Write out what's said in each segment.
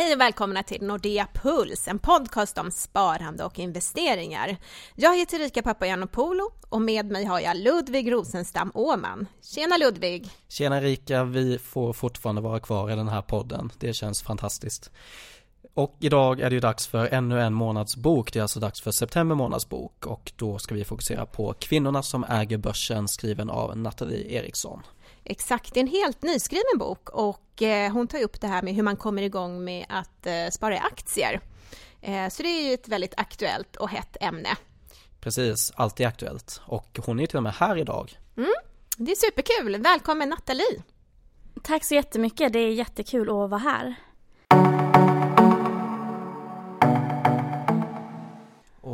Hej och välkomna till Nordea Puls, en podcast om sparande och investeringar. Jag heter Rika Papagiannopoulou och med mig har jag Ludvig Rosenstam Åman. Tjena Ludvig! Tjena Rika, vi får fortfarande vara kvar i den här podden. Det känns fantastiskt. Och idag är det ju dags för ännu en månadsbok. Det är alltså dags för september månadsbok och då ska vi fokusera på Kvinnorna som äger börsen skriven av Nathalie Eriksson. Exakt, det är en helt nyskriven bok och eh, hon tar upp det här med hur man kommer igång med att eh, spara i aktier. Eh, så det är ju ett väldigt aktuellt och hett ämne. Precis, alltid aktuellt. Och hon är till och med här idag. Mm, det är superkul! Välkommen Nathalie! Tack så jättemycket, det är jättekul att vara här.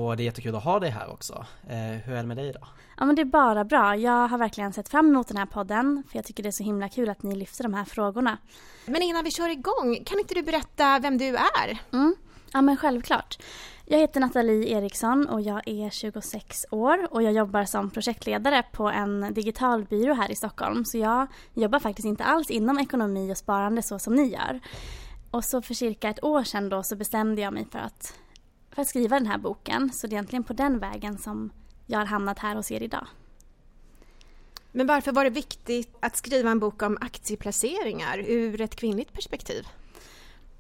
Och det är jättekul att ha dig här också. Eh, hur är det med dig då? Ja men det är bara bra. Jag har verkligen sett fram emot den här podden för jag tycker det är så himla kul att ni lyfter de här frågorna. Men innan vi kör igång, kan inte du berätta vem du är? Mm. Ja men självklart. Jag heter Nathalie Eriksson och jag är 26 år och jag jobbar som projektledare på en digital byrå här i Stockholm. Så jag jobbar faktiskt inte alls inom ekonomi och sparande så som ni gör. Och så för cirka ett år sedan då så bestämde jag mig för att för att skriva den här boken. Så det är egentligen på den vägen som jag har hamnat här hos er idag. Men varför var det viktigt att skriva en bok om aktieplaceringar ur ett kvinnligt perspektiv?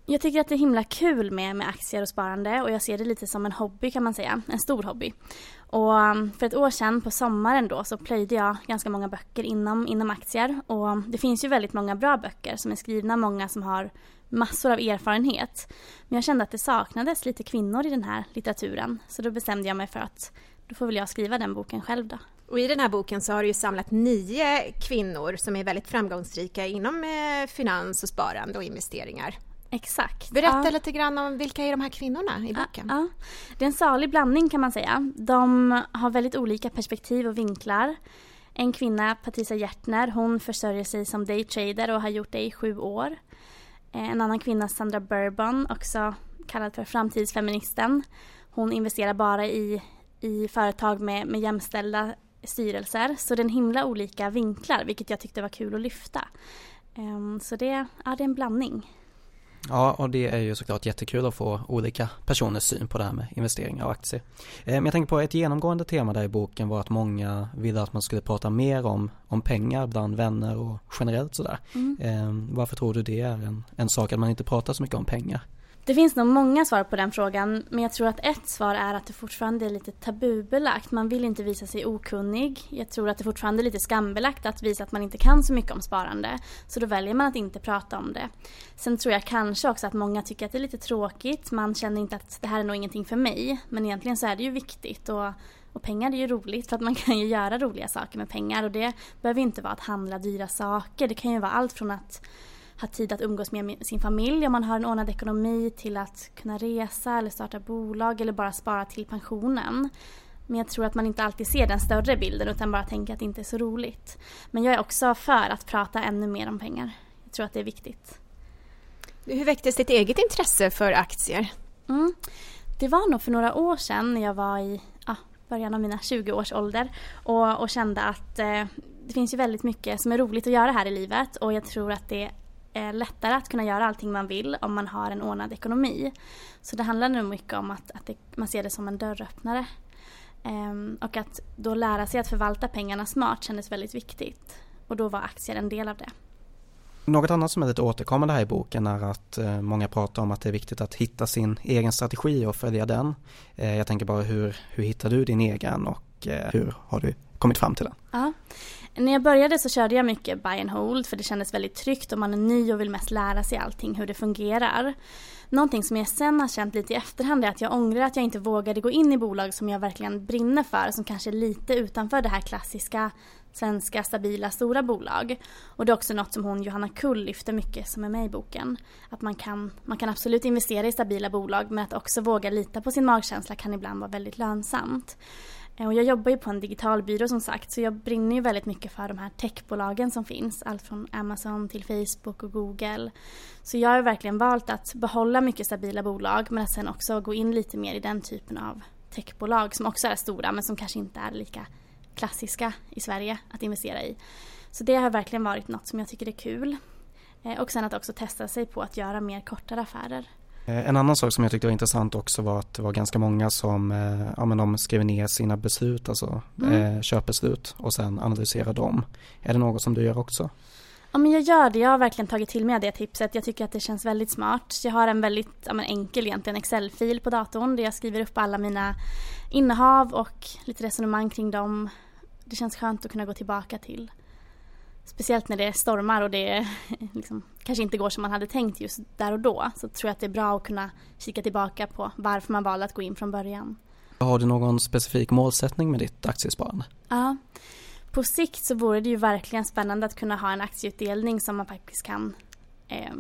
Jag tycker att det är himla kul med, med aktier och sparande och jag ser det lite som en hobby kan man säga, en stor hobby. Och um, för ett år sedan på sommaren då så plöjde jag ganska många böcker inom, inom aktier och det finns ju väldigt många bra böcker som är skrivna, många som har massor av erfarenhet. Men jag kände att det saknades lite kvinnor i den här litteraturen. Så då bestämde jag mig för att då får väl jag skriva den boken själv då. Och i den här boken så har du ju samlat nio kvinnor som är väldigt framgångsrika inom eh, finans och sparande och investeringar. Exakt. Berätta ja. lite grann om vilka är de här kvinnorna i boken? Ja, ja. Det är en salig blandning kan man säga. De har väldigt olika perspektiv och vinklar. En kvinna, Patricia Hjärtner, hon försörjer sig som daytrader och har gjort det i sju år. Eh, en annan kvinna, Sandra Bourbon, också kallad för framtidsfeministen. Hon investerar bara i, i företag med, med jämställda styrelser. Så det är en himla olika vinklar, vilket jag tyckte var kul att lyfta. Ehm, så det, ja, det är en blandning. Ja, och det är ju såklart jättekul att få olika personers syn på det här med investeringar och aktier. Eh, men jag tänker på ett genomgående tema där i boken var att många ville att man skulle prata mer om, om pengar bland vänner och generellt sådär. Mm. Eh, varför tror du det är en, en sak att man inte pratar så mycket om pengar? Det finns nog många svar på den frågan men jag tror att ett svar är att det fortfarande är lite tabubelagt. Man vill inte visa sig okunnig. Jag tror att det fortfarande är lite skambelagt att visa att man inte kan så mycket om sparande. Så då väljer man att inte prata om det. Sen tror jag kanske också att många tycker att det är lite tråkigt. Man känner inte att det här är nog ingenting för mig. Men egentligen så är det ju viktigt. Och och pengar är ju roligt för att man kan ju göra roliga saker med pengar och det behöver inte vara att handla dyra saker. Det kan ju vara allt från att ha tid att umgås med sin familj om man har en ordnad ekonomi till att kunna resa eller starta bolag eller bara spara till pensionen. Men jag tror att man inte alltid ser den större bilden utan bara tänker att det inte är så roligt. Men jag är också för att prata ännu mer om pengar. Jag tror att det är viktigt. Hur väcktes ditt eget intresse för aktier? Mm. Det var nog för några år sedan när jag var i ja, början av mina 20 års ålder och, och kände att eh, det finns ju väldigt mycket som är roligt att göra här i livet och jag tror att det är lättare att kunna göra allting man vill om man har en ordnad ekonomi. Så det handlar nog mycket om att, att det, man ser det som en dörröppnare. Ehm, och att då lära sig att förvalta pengarna smart kändes väldigt viktigt. Och då var aktier en del av det. Något annat som är lite återkommande här i boken är att eh, många pratar om att det är viktigt att hitta sin egen strategi och följa den. Eh, jag tänker bara hur, hur hittar du din egen och eh, hur har du kommit fram till den? Ja. När jag började så körde jag mycket buy and hold för det kändes väldigt tryggt och man är ny och vill mest lära sig allting hur det fungerar. Någonting som jag sen har känt lite i efterhand är att jag ångrar att jag inte vågade gå in i bolag som jag verkligen brinner för som kanske är lite utanför det här klassiska svenska stabila stora bolag. Och det är också något som hon Johanna Kull lyfter mycket som är med i boken. Att man kan, man kan absolut investera i stabila bolag men att också våga lita på sin magkänsla kan ibland vara väldigt lönsamt. Eh, och jag jobbar ju på en digital byrå som sagt så jag brinner ju väldigt mycket för de här techbolagen som finns. Allt från Amazon till Facebook och Google. Så jag har verkligen valt att behålla mycket stabila bolag men att sen också gå in lite mer i den typen av techbolag som också är stora men som kanske inte är lika klassiska i Sverige att investera i. Så det har verkligen varit något som jag tycker är kul. Eh, och sen att också testa sig på att göra mer kortare affärer. Eh, en annan sak som jag tyckte var intressant också var att det var ganska många som eh, ja, men de skrev ner sina beslut, alltså mm. eh, köpbeslut och sen analyserade dem. Är det något som du gör också? Ja, men jag gör det. Jag har verkligen tagit till mig det tipset. Jag tycker att det känns väldigt smart. Jag har en väldigt ja, men enkel egentligen Excel-fil på datorn där jag skriver upp alla mina innehav och lite resonemang kring dem. Det känns skönt att kunna gå tillbaka till. Speciellt när det stormar och det liksom, kanske inte går som man hade tänkt just där och då. Så tror jag att det är bra att kunna kika tillbaka på varför man valde att gå in från början. Har du någon specifik målsättning med ditt aktiesparande? Ja, på sikt så vore det ju verkligen spännande att kunna ha en aktieutdelning som man faktiskt kan eh,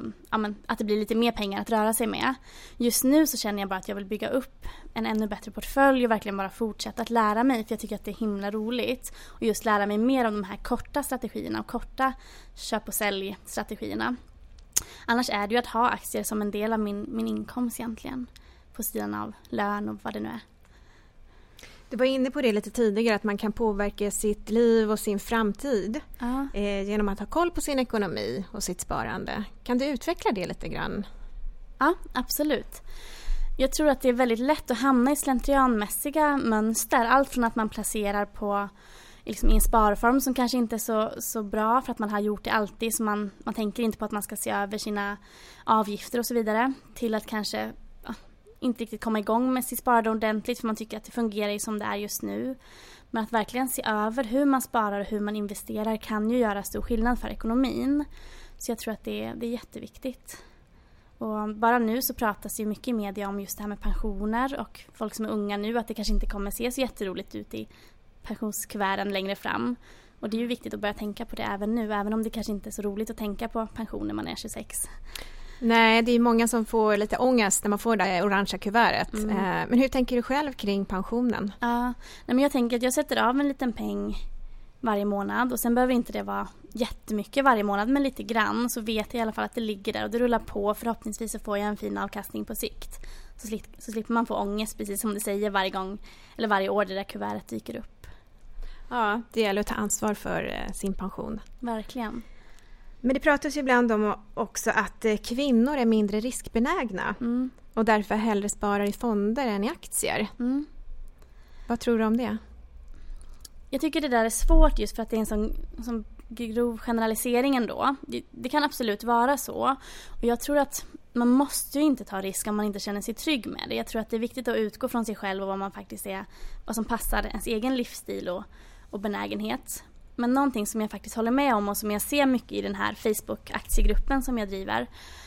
att det blir lite mer pengar att röra sig med. Just nu så känner jag bara att jag vill bygga upp en ännu bättre portfölj och verkligen bara fortsätta att lära mig för jag tycker att det är himla roligt. Och just lära mig mer om de här korta strategierna och korta köp och sälj-strategierna. Annars är det ju att ha aktier som en del av min, min inkomst egentligen. På sidan av lön och vad det nu är. Du var inne på det lite tidigare att man kan påverka sitt liv och sin framtid ja. eh, genom att ha koll på sin ekonomi och sitt sparande. Kan du utveckla det lite grann? Ja, absolut. Jag tror att det är väldigt lätt att hamna i slentrianmässiga mönster. Allt från att man placerar på liksom i en sparform som kanske inte är så, så bra för att man har gjort det alltid så man, man tänker inte på att man ska se över sina avgifter och så vidare till att kanske inte riktigt komma igång med sitt sparande ordentligt för man tycker att det fungerar som det är just nu. Men att verkligen se över hur man sparar och hur man investerar kan ju göra stor skillnad för ekonomin. Så jag tror att det är, det är jätteviktigt. Och bara nu så pratas det mycket i media om just det här med pensioner och folk som är unga nu att det kanske inte kommer se så jätteroligt ut i pensionskuverten längre fram. Och det är ju viktigt att börja tänka på det även nu, även om det kanske inte är så roligt att tänka på pension när man är 26. Nej, det är många som får lite ångest när man får det orangea kuvertet. Mm. Eh, men hur tänker du själv kring pensionen? Ja, nej, men jag tänker att jag sätter av en liten peng varje månad och sen behöver inte det vara jättemycket varje månad men lite grann så vet jag i alla fall att det ligger där och det rullar på förhoppningsvis så får jag en fin avkastning på sikt. Så, sli så slipper man få ångest precis som du säger varje gång eller varje år det där kuvertet dyker upp. Ja, det gäller att ta ansvar för eh, sin pension. Verkligen. Men det pratas ju ibland om också att eh, kvinnor är mindre riskbenägna mm. och därför hellre sparar i fonder än i aktier. Mm. Vad tror du om det? Jag tycker det där är svårt just för att det är en sån, sån grov generalisering ändå. Det, det kan absolut vara så. Och jag tror att man måste ju inte ta risk om man inte känner sig trygg med det. Jag tror att det är viktigt att utgå från sig själv och vad man faktiskt är, vad som passar ens egen livsstil och, och benägenhet. Men någonting som jag faktiskt håller med om och som jag ser mycket i den här Facebook-aktiegruppen som jag driver,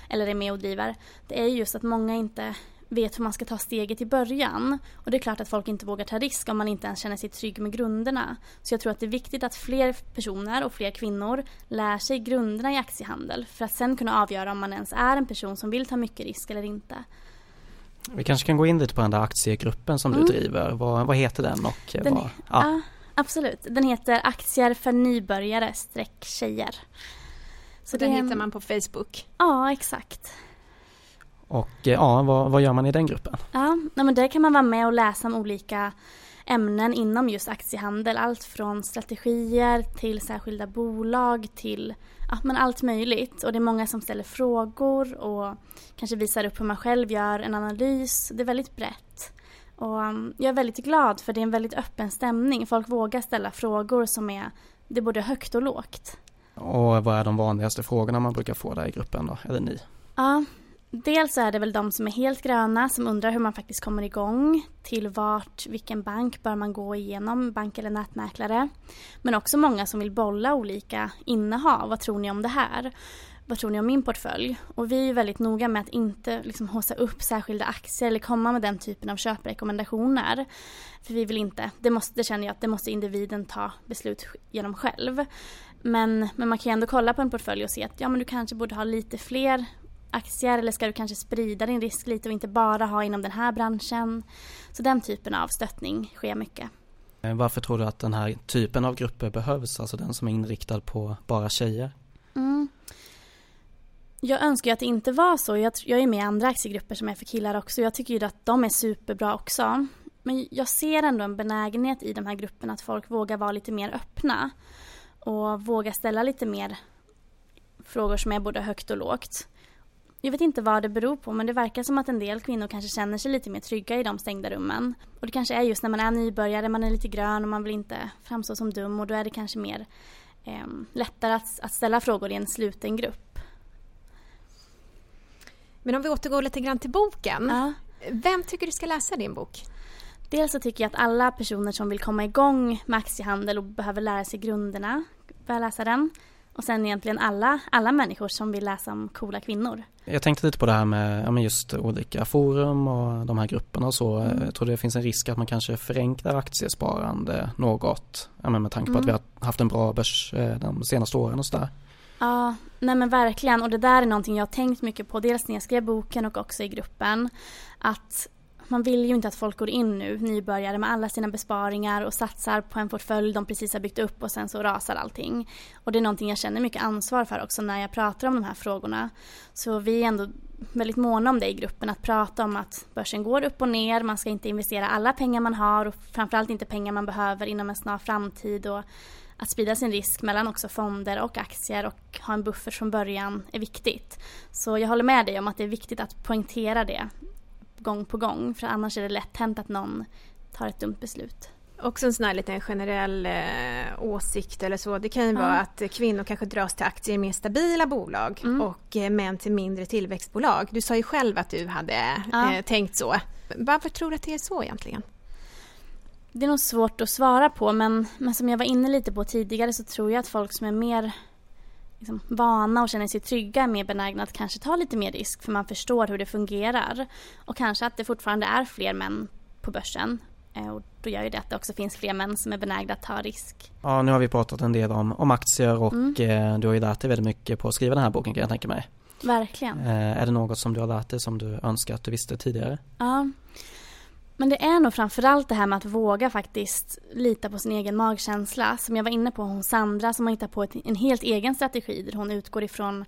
eller är med och driver, det är just att många inte vet hur man ska ta steget i början. Och det är klart att folk inte vågar ta risk om man inte ens känner sig trygg med grunderna. Så jag tror att det är viktigt att fler personer och fler kvinnor lär sig grunderna i aktiehandel för att sen kunna avgöra om man ens är en person som vill ta mycket risk eller inte. Vi kanske kan gå in lite på den där aktiegruppen som mm. du driver. Vad, vad heter den och den, vad, ja. Absolut. Den heter Aktier för nybörjare streck tjejer. Så den hittar man på Facebook? Ja, exakt. Och eh, ja, vad, vad gör man i den gruppen? Ja, men där kan man vara med och läsa om olika ämnen inom just aktiehandel. Allt från strategier till särskilda bolag till ja, men allt möjligt. Och det är många som ställer frågor och kanske visar upp hur man själv gör en analys. Det är väldigt brett. Och um, jag är väldigt glad för det är en väldigt öppen stämning. Folk vågar ställa frågor som är, det är både högt och lågt. Och vad är de vanligaste frågorna man brukar få där i gruppen då, eller ni? Ja, dels är det väl de som är helt gröna som undrar hur man faktiskt kommer igång. Till vart, vilken bank bör man gå igenom, bank eller nätmäklare. Men också många som vill bolla olika innehav. Vad tror ni om det här? Vad tror ni om min portfölj? Och vi är väldigt noga med att inte liksom håsa upp särskilda aktier eller komma med den typen av köprekommendationer. För vi vill inte, det, måste, det känner jag att det måste individen ta beslut genom själv. Men, men man kan ju ändå kolla på en portfölj och se att ja, men du kanske borde ha lite fler aktier eller ska du kanske sprida din risk lite och inte bara ha inom den här branschen. Så den typen av stöttning sker mycket. Eh, varför tror du att den här typen av grupper behövs, alltså den som är inriktad på bara tjejer? Jag önskar att det inte var så. Jag, jag är med i andra aktiegrupper som är för killar också. Jag tycker ju att de är superbra också. Men jag ser ändå en benägenhet i de här grupperna att folk vågar vara lite mer öppna. Och våga ställa lite mer frågor som är både högt och lågt. Jag vet inte vad det beror på men det verkar som att en del kvinnor kanske känner sig lite mer trygga i de stängda rummen. Och det kanske är just när man är nybörjare, man är lite grön och man vill inte framstå som dum och då är det kanske mer eh, lättare att, att ställa frågor i en sluten grupp. Men om vi återgår lite grann till boken. Ja. Vem tycker du ska läsa din bok? Dels så tycker jag att alla personer som vill komma igång med aktiehandel och behöver lära sig grunderna bör läsa den. Och sen egentligen alla, alla människor som vill läsa om coola kvinnor. Jag tänkte lite på det här med ja, men just olika forum och de här grupperna och så. Mm. Jag tror det finns en risk att man kanske förenklar aktiesparande något. Ja, men med tanke på mm. att vi har haft en bra börs eh, de senaste åren och sådär. Ja, nej men verkligen. Och det där är någonting jag har tänkt mycket på. Dels när jag skrev boken och också i gruppen. Att man vill ju inte att folk går in nu, nybörjare, med alla sina besparingar och satsar på en portfölj de precis har byggt upp och sen så rasar allting. Och det är någonting jag känner mycket ansvar för också när jag pratar om de här frågorna. Så vi är ändå väldigt måna om det i gruppen, att prata om att börsen går upp och ner, man ska inte investera alla pengar man har och framförallt inte pengar man behöver inom en snar framtid och att sprida sin risk mellan också fonder och aktier och ha en buffert från början är viktigt. Så jag håller med dig om att det är viktigt att poängtera det gång på gång för annars är det lätt hänt att någon tar ett dumt beslut. Också en sån här liten generell eh, åsikt eller så. Det kan ju ja. vara att kvinnor kanske dras till aktier i mer stabila bolag mm. och eh, män till mindre tillväxtbolag. Du sa ju själv att du hade eh, tänkt så. Varför tror du att det är så egentligen? Det är nog svårt att svara på men, men som jag var inne lite på tidigare så tror jag att folk som är mer liksom, vana och känner sig trygga är mer benägna att kanske ta lite mer risk för man förstår hur det fungerar. Och kanske att det fortfarande är fler män på börsen. Eh, och då gör ju det att det också finns fler män som är benägna att ta risk. Ja, nu har vi pratat en del om, om aktier och mm. eh, du har ju lärt dig väldigt mycket på att skriva den här boken kan jag tänka mig. Verkligen. Eh, är det något som du har lärt dig som du önskar att du visste tidigare? Ja. Men det är nog framförallt det här med att våga faktiskt lita på sin egen magkänsla. Som jag var inne på, hon Sandra som har hittat på ett, en helt egen strategi där hon utgår ifrån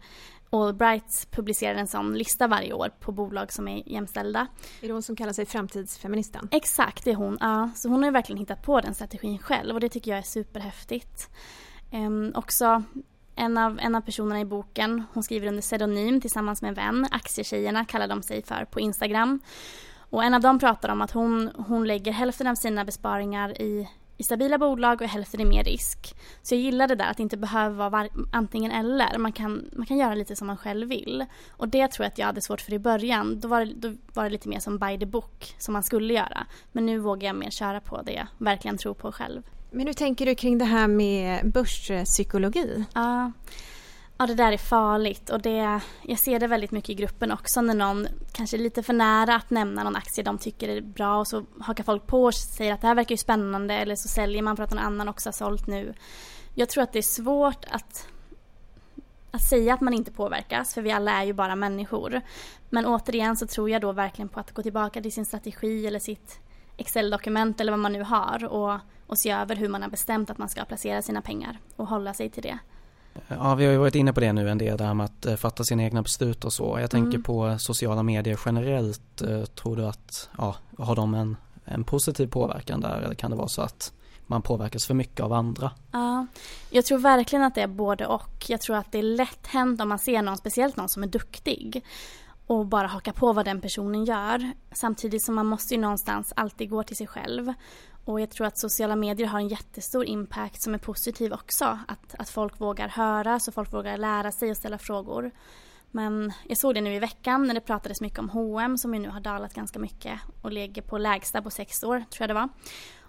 Allbright publicerar en sån lista varje år på bolag som är jämställda. Är det hon som kallar sig framtidsfeministen? Exakt, det är hon. Ja, så hon har ju verkligen hittat på den strategin själv och det tycker jag är superhäftigt. Um, också en av, en av personerna i boken, hon skriver under pseudonym tillsammans med en vän. Aktietjejerna kallar de sig för på Instagram. Och en av dem pratar om att hon, hon lägger hälften av sina besparingar i, i stabila bolag och hälften i mer risk. Så jag gillar det där att det inte behöver vara var, antingen eller. Man kan, man kan göra lite som man själv vill. Och det tror jag att jag hade svårt för i början. Då var, det, då var det lite mer som by the book som man skulle göra. Men nu vågar jag mer köra på det jag verkligen tror på själv. Men hur tänker du kring det här med börspsykologi? Ja, Ja, det där är farligt och det, jag ser det väldigt mycket i gruppen också när någon kanske är lite för nära att nämna någon aktie de tycker är bra och så hakar folk på och säger att det här verkar ju spännande eller så säljer man för att någon annan också har sålt nu. Jag tror att det är svårt att, att säga att man inte påverkas för vi alla är ju bara människor. Men återigen så tror jag då verkligen på att gå tillbaka till sin strategi eller sitt Excel-dokument eller vad man nu har och, och se över hur man har bestämt att man ska placera sina pengar och hålla sig till det. Ja, vi har ju varit inne på det nu en del där med att eh, fatta sina egna beslut och så. Jag tänker mm. på sociala medier generellt. Eh, tror du att, ja, har de en, en positiv påverkan där eller kan det vara så att man påverkas för mycket av andra? Ja, jag tror verkligen att det är både och. Jag tror att det är lätt hänt om man ser någon, speciellt någon som är duktig och bara haka på vad den personen gör. Samtidigt som man måste ju någonstans alltid gå till sig själv. Och jag tror att sociala medier har en jättestor impact som är positiv också. Att, att folk vågar höra, så folk vågar lära sig och ställa frågor. Men jag såg det nu i veckan när det pratades mycket om H&M som ju nu har dalat ganska mycket och ligger på lägsta på sex år, tror jag det var.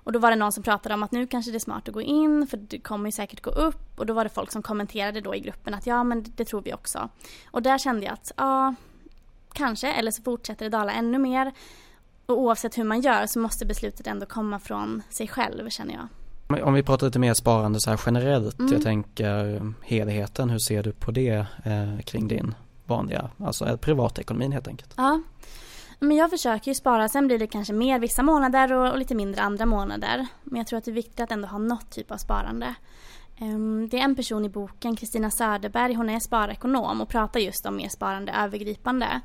Och då var det någon som pratade om att nu kanske det är smart att gå in för det kommer ju säkert gå upp. Och då var det folk som kommenterade då i gruppen att ja men det tror vi också. Och där kände jag att ja, kanske, eller så fortsätter det dala ännu mer. Och oavsett hur man gör så måste beslutet ändå komma från sig själv känner jag. Om vi pratar lite mer sparande så här generellt, mm. jag tänker helheten, hur ser du på det eh, kring din vanliga, alltså privatekonomin helt enkelt? Ja, men jag försöker ju spara, sen blir det kanske mer vissa månader och, och lite mindre andra månader. Men jag tror att det är viktigt att ändå ha något typ av sparande. Um, det är en person i boken, Kristina Söderberg, hon är sparekonom och pratar just om mer sparande övergripande.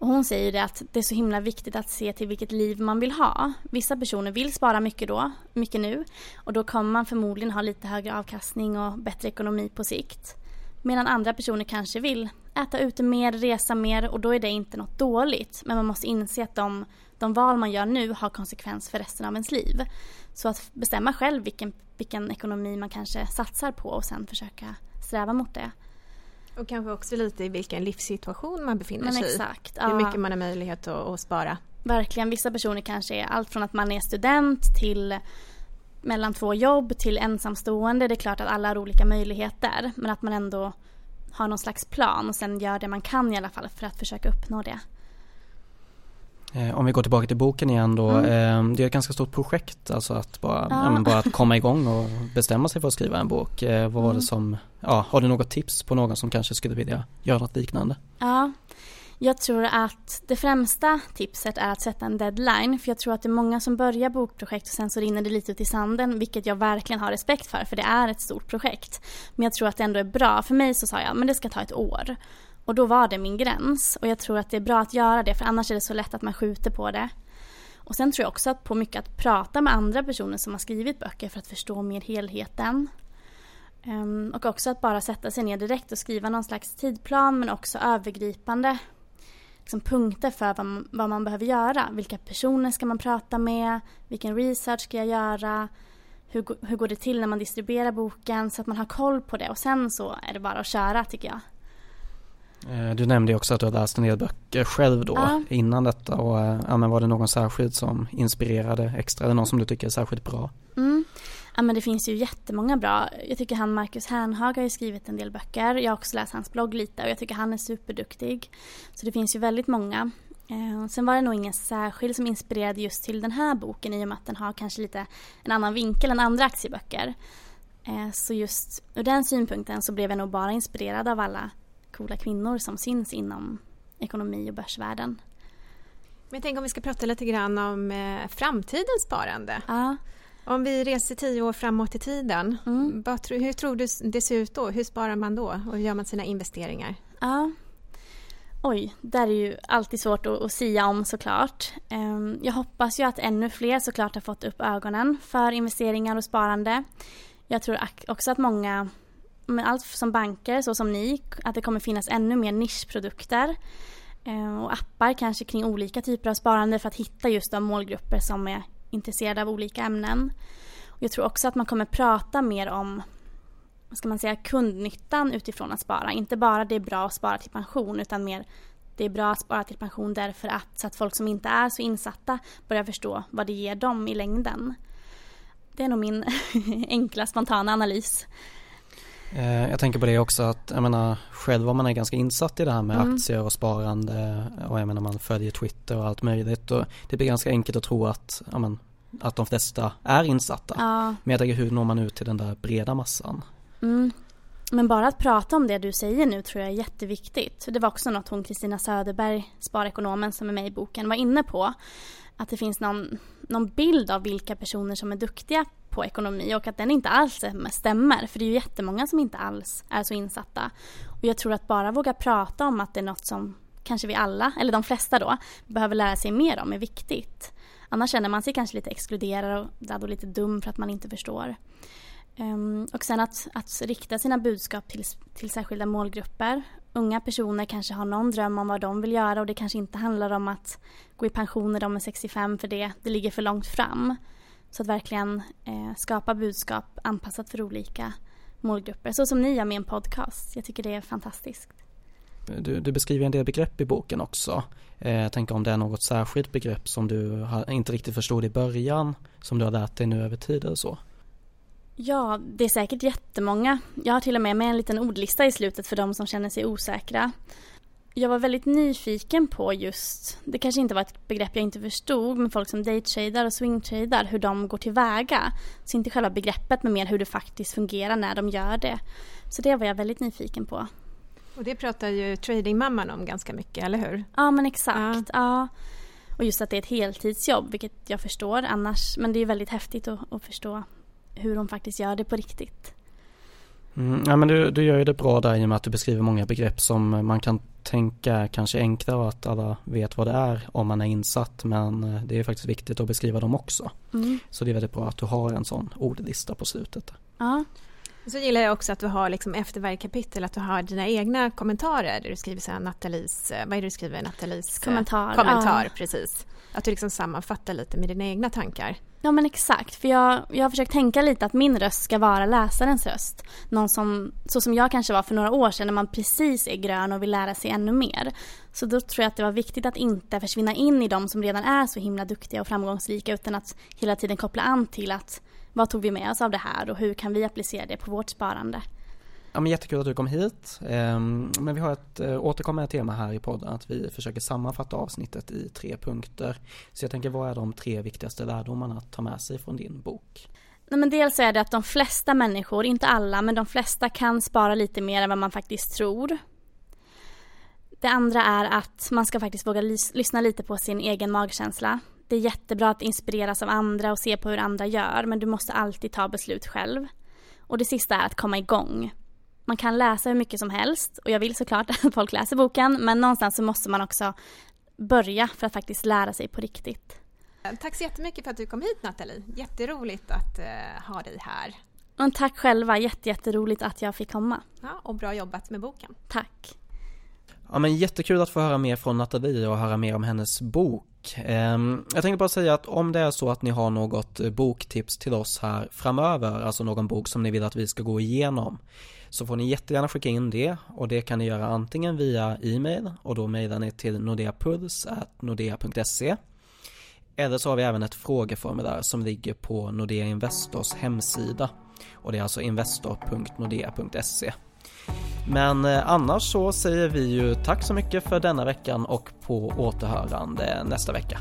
Och hon säger det att det är så himla viktigt att se till vilket liv man vill ha. Vissa personer vill spara mycket då, mycket nu och då kommer man förmodligen ha lite högre avkastning och bättre ekonomi på sikt. Medan andra personer kanske vill äta ute mer, resa mer och då är det inte något dåligt. Men man måste inse att de, de val man gör nu har konsekvens för resten av ens liv. Så att bestämma själv vilken, vilken ekonomi man kanske satsar på och sen försöka sträva mot det. Och kanske också lite i vilken livssituation man befinner Men sig exakt, i. Hur mycket man har möjlighet att, att spara. Verkligen, vissa personer kanske är allt från att man är student till mellan två jobb till ensamstående. Det är klart att alla har olika möjligheter men att man ändå har någon slags plan och sen gör det man kan i alla fall för att försöka uppnå det. Eh, om vi går tillbaka till boken igen då. Mm. Eh, det är ett ganska stort projekt, alltså att bara, ja. Ja, bara att komma igång och bestämma sig för att skriva en bok. Eh, vad var mm. det som, ja, har du något tips på någon som kanske skulle vilja göra något liknande? Ja, jag tror att det främsta tipset är att sätta en deadline. För jag tror att det är många som börjar bokprojekt och sen så rinner det lite ut i sanden. Vilket jag verkligen har respekt för, för det är ett stort projekt. Men jag tror att det ändå är bra. För mig så sa jag, men det ska ta ett år. Och då var det min gräns. Och jag tror att det är bra att göra det, för annars är det så lätt att man skjuter på det. Och sen tror jag också att på mycket att prata med andra personer som har skrivit böcker för att förstå mer helheten. Um, och också att bara sätta sig ner direkt och skriva någon slags tidplan men också övergripande liksom punkter för vad man, vad man behöver göra. Vilka personer ska man prata med? Vilken research ska jag göra? Hur, hur går det till när man distribuerar boken? Så att man har koll på det och sen så är det bara att köra tycker jag. Eh, du nämnde också att du har läst en del böcker själv då ja. innan detta och eh, ja, men var det någon särskild som inspirerade extra eller någon som du tycker är särskilt bra? Mm. Ja men det finns ju jättemånga bra. Jag tycker han Marcus Hernhag har ju skrivit en del böcker. Jag har också läst hans blogg lite och jag tycker han är superduktig. Så det finns ju väldigt många. Eh, sen var det nog ingen särskild som inspirerade just till den här boken i och med att den har kanske lite en annan vinkel än andra aktieböcker. Så just ur den synpunkten så blev jag nog bara inspirerad av alla coola kvinnor som syns inom ekonomi och börsvärlden. Men tänk om vi ska prata lite grann om eh, framtidens sparande. Ja. Om vi reser tio år framåt i tiden, mm. hur tror du det ser ut då? Hur sparar man då och hur gör man sina investeringar? Ja. Oj, det är ju alltid svårt att, att sia om såklart. Ehm, jag hoppas ju att ännu fler såklart har fått upp ögonen för investeringar och sparande. Jag tror också att många, med allt som banker så som ni, att det kommer finnas ännu mer nischprodukter eh, och appar kanske kring olika typer av sparande för att hitta just de målgrupper som är intresserade av olika ämnen. Jag tror också att man kommer prata mer om vad ska man säga, kundnyttan utifrån att spara. Inte bara det är bra att spara till pension utan mer det är bra att spara till pension därför att så att folk som inte är så insatta börjar förstå vad det ger dem i längden. Det är nog min enkla spontana analys. Eh, jag tänker på det också att jag menar själv om man är ganska insatt i det här med mm. aktier och sparande och jag menar man följer Twitter och allt möjligt och det blir ganska enkelt att tro att ja, men, att de flesta är insatta. Ja. Men jag tänker hur når man ut till den där breda massan? Mm. Men bara att prata om det du säger nu tror jag är jätteviktigt. Det var också något hon Kristina Söderberg, sparekonomen som är med i boken, var inne på. Att det finns någon, någon bild av vilka personer som är duktiga på ekonomi och att den inte alls stämmer. För det är ju jättemånga som inte alls är så insatta. Och jag tror att bara våga prata om att det är något som kanske vi alla, eller de flesta då, behöver lära sig mer om är viktigt. Annars känner man sig kanske lite exkluderad och lite dum för att man inte förstår. Um, och sen att, att rikta sina budskap till, till särskilda målgrupper. Unga personer kanske har någon dröm om vad de vill göra och det kanske inte handlar om att gå i pension när de är 65 för det, det ligger för långt fram. Så att verkligen eh, skapa budskap anpassat för olika målgrupper. Så som ni gör med en podcast. Jag tycker det är fantastiskt. Du, du beskriver en del begrepp i boken också. Eh, jag tänker om det är något särskilt begrepp som du har, inte riktigt förstod i början som du har lärt dig nu över tid eller så. Ja, det är säkert jättemånga. Jag har till och med med en liten ordlista i slutet för de som känner sig osäkra jag var väldigt nyfiken på just, det kanske inte var ett begrepp jag inte förstod, men folk som daytradar och swingtradar, hur de går tillväga. Så inte själva begreppet, men mer hur det faktiskt fungerar när de gör det. Så det var jag väldigt nyfiken på. Och det pratar ju tradingmamman om ganska mycket, eller hur? Ja, men exakt. Ja. ja. Och just att det är ett heltidsjobb, vilket jag förstår annars. Men det är väldigt häftigt att, att förstå hur de faktiskt gör det på riktigt. Mm, ja men du, du gör ju det bra där i och med att du beskriver många begrepp som man kan tänka kanske enklare att alla vet vad det är om man är insatt men eh, det är faktiskt viktigt att beskriva dem också. Mm. Så det är väldigt bra att du har en sån ordlista på slutet. Ja. Så gillar jag också att du har liksom efter varje kapitel att du har dina egna kommentarer där du skriver så här Nathalies, vad är det du skriver? Nathalies kommentar. kommentar ja. precis. Att du liksom sammanfattar lite med dina egna tankar. Ja men exakt, för jag, jag har försökt tänka lite att min röst ska vara läsarens röst. Någon som, så som jag kanske var för några år sedan när man precis är grön och vill lära sig ännu mer. Så då tror jag att det var viktigt att inte försvinna in i de som redan är så himla duktiga och framgångsrika utan att hela tiden koppla an till att vad tog vi med oss av det här och hur kan vi applicera det på vårt sparande. Ja, men jättekul att du kom hit. Ehm, men vi har ett eh, återkommande tema här i podden att vi försöker sammanfatta avsnittet i tre punkter. Så jag tänker, vad är de tre viktigaste lärdomarna att ta med sig från din bok? Nej, men dels är det att de flesta människor, inte alla, men de flesta kan spara lite mer än vad man faktiskt tror. Det andra är att man ska faktiskt våga lys lyssna lite på sin egen magkänsla. Det är jättebra att inspireras av andra och se på hur andra gör, men du måste alltid ta beslut själv. Och det sista är att komma igång. Man kan läsa hur mycket som helst och jag vill såklart att folk läser boken men någonstans så måste man också börja för att faktiskt lära sig på riktigt. Tack så jättemycket för att du kom hit Nathalie. Jätteroligt att uh, ha dig här. Och tack själva, jätteroligt att jag fick komma. Ja, och bra jobbat med boken. Tack. Ja men jättekul att få höra mer från Nathalie och höra mer om hennes bok. Ehm, jag tänkte bara säga att om det är så att ni har något boktips till oss här framöver, alltså någon bok som ni vill att vi ska gå igenom, så får ni jättegärna skicka in det. Och det kan ni göra antingen via e-mail och då mejlar ni till nordeapuls.nordea.se eller så har vi även ett frågeformulär som ligger på Nordea Investors hemsida. Och det är alltså investor.nordea.se men eh, annars så säger vi ju tack så mycket för denna veckan och på återhörande nästa vecka.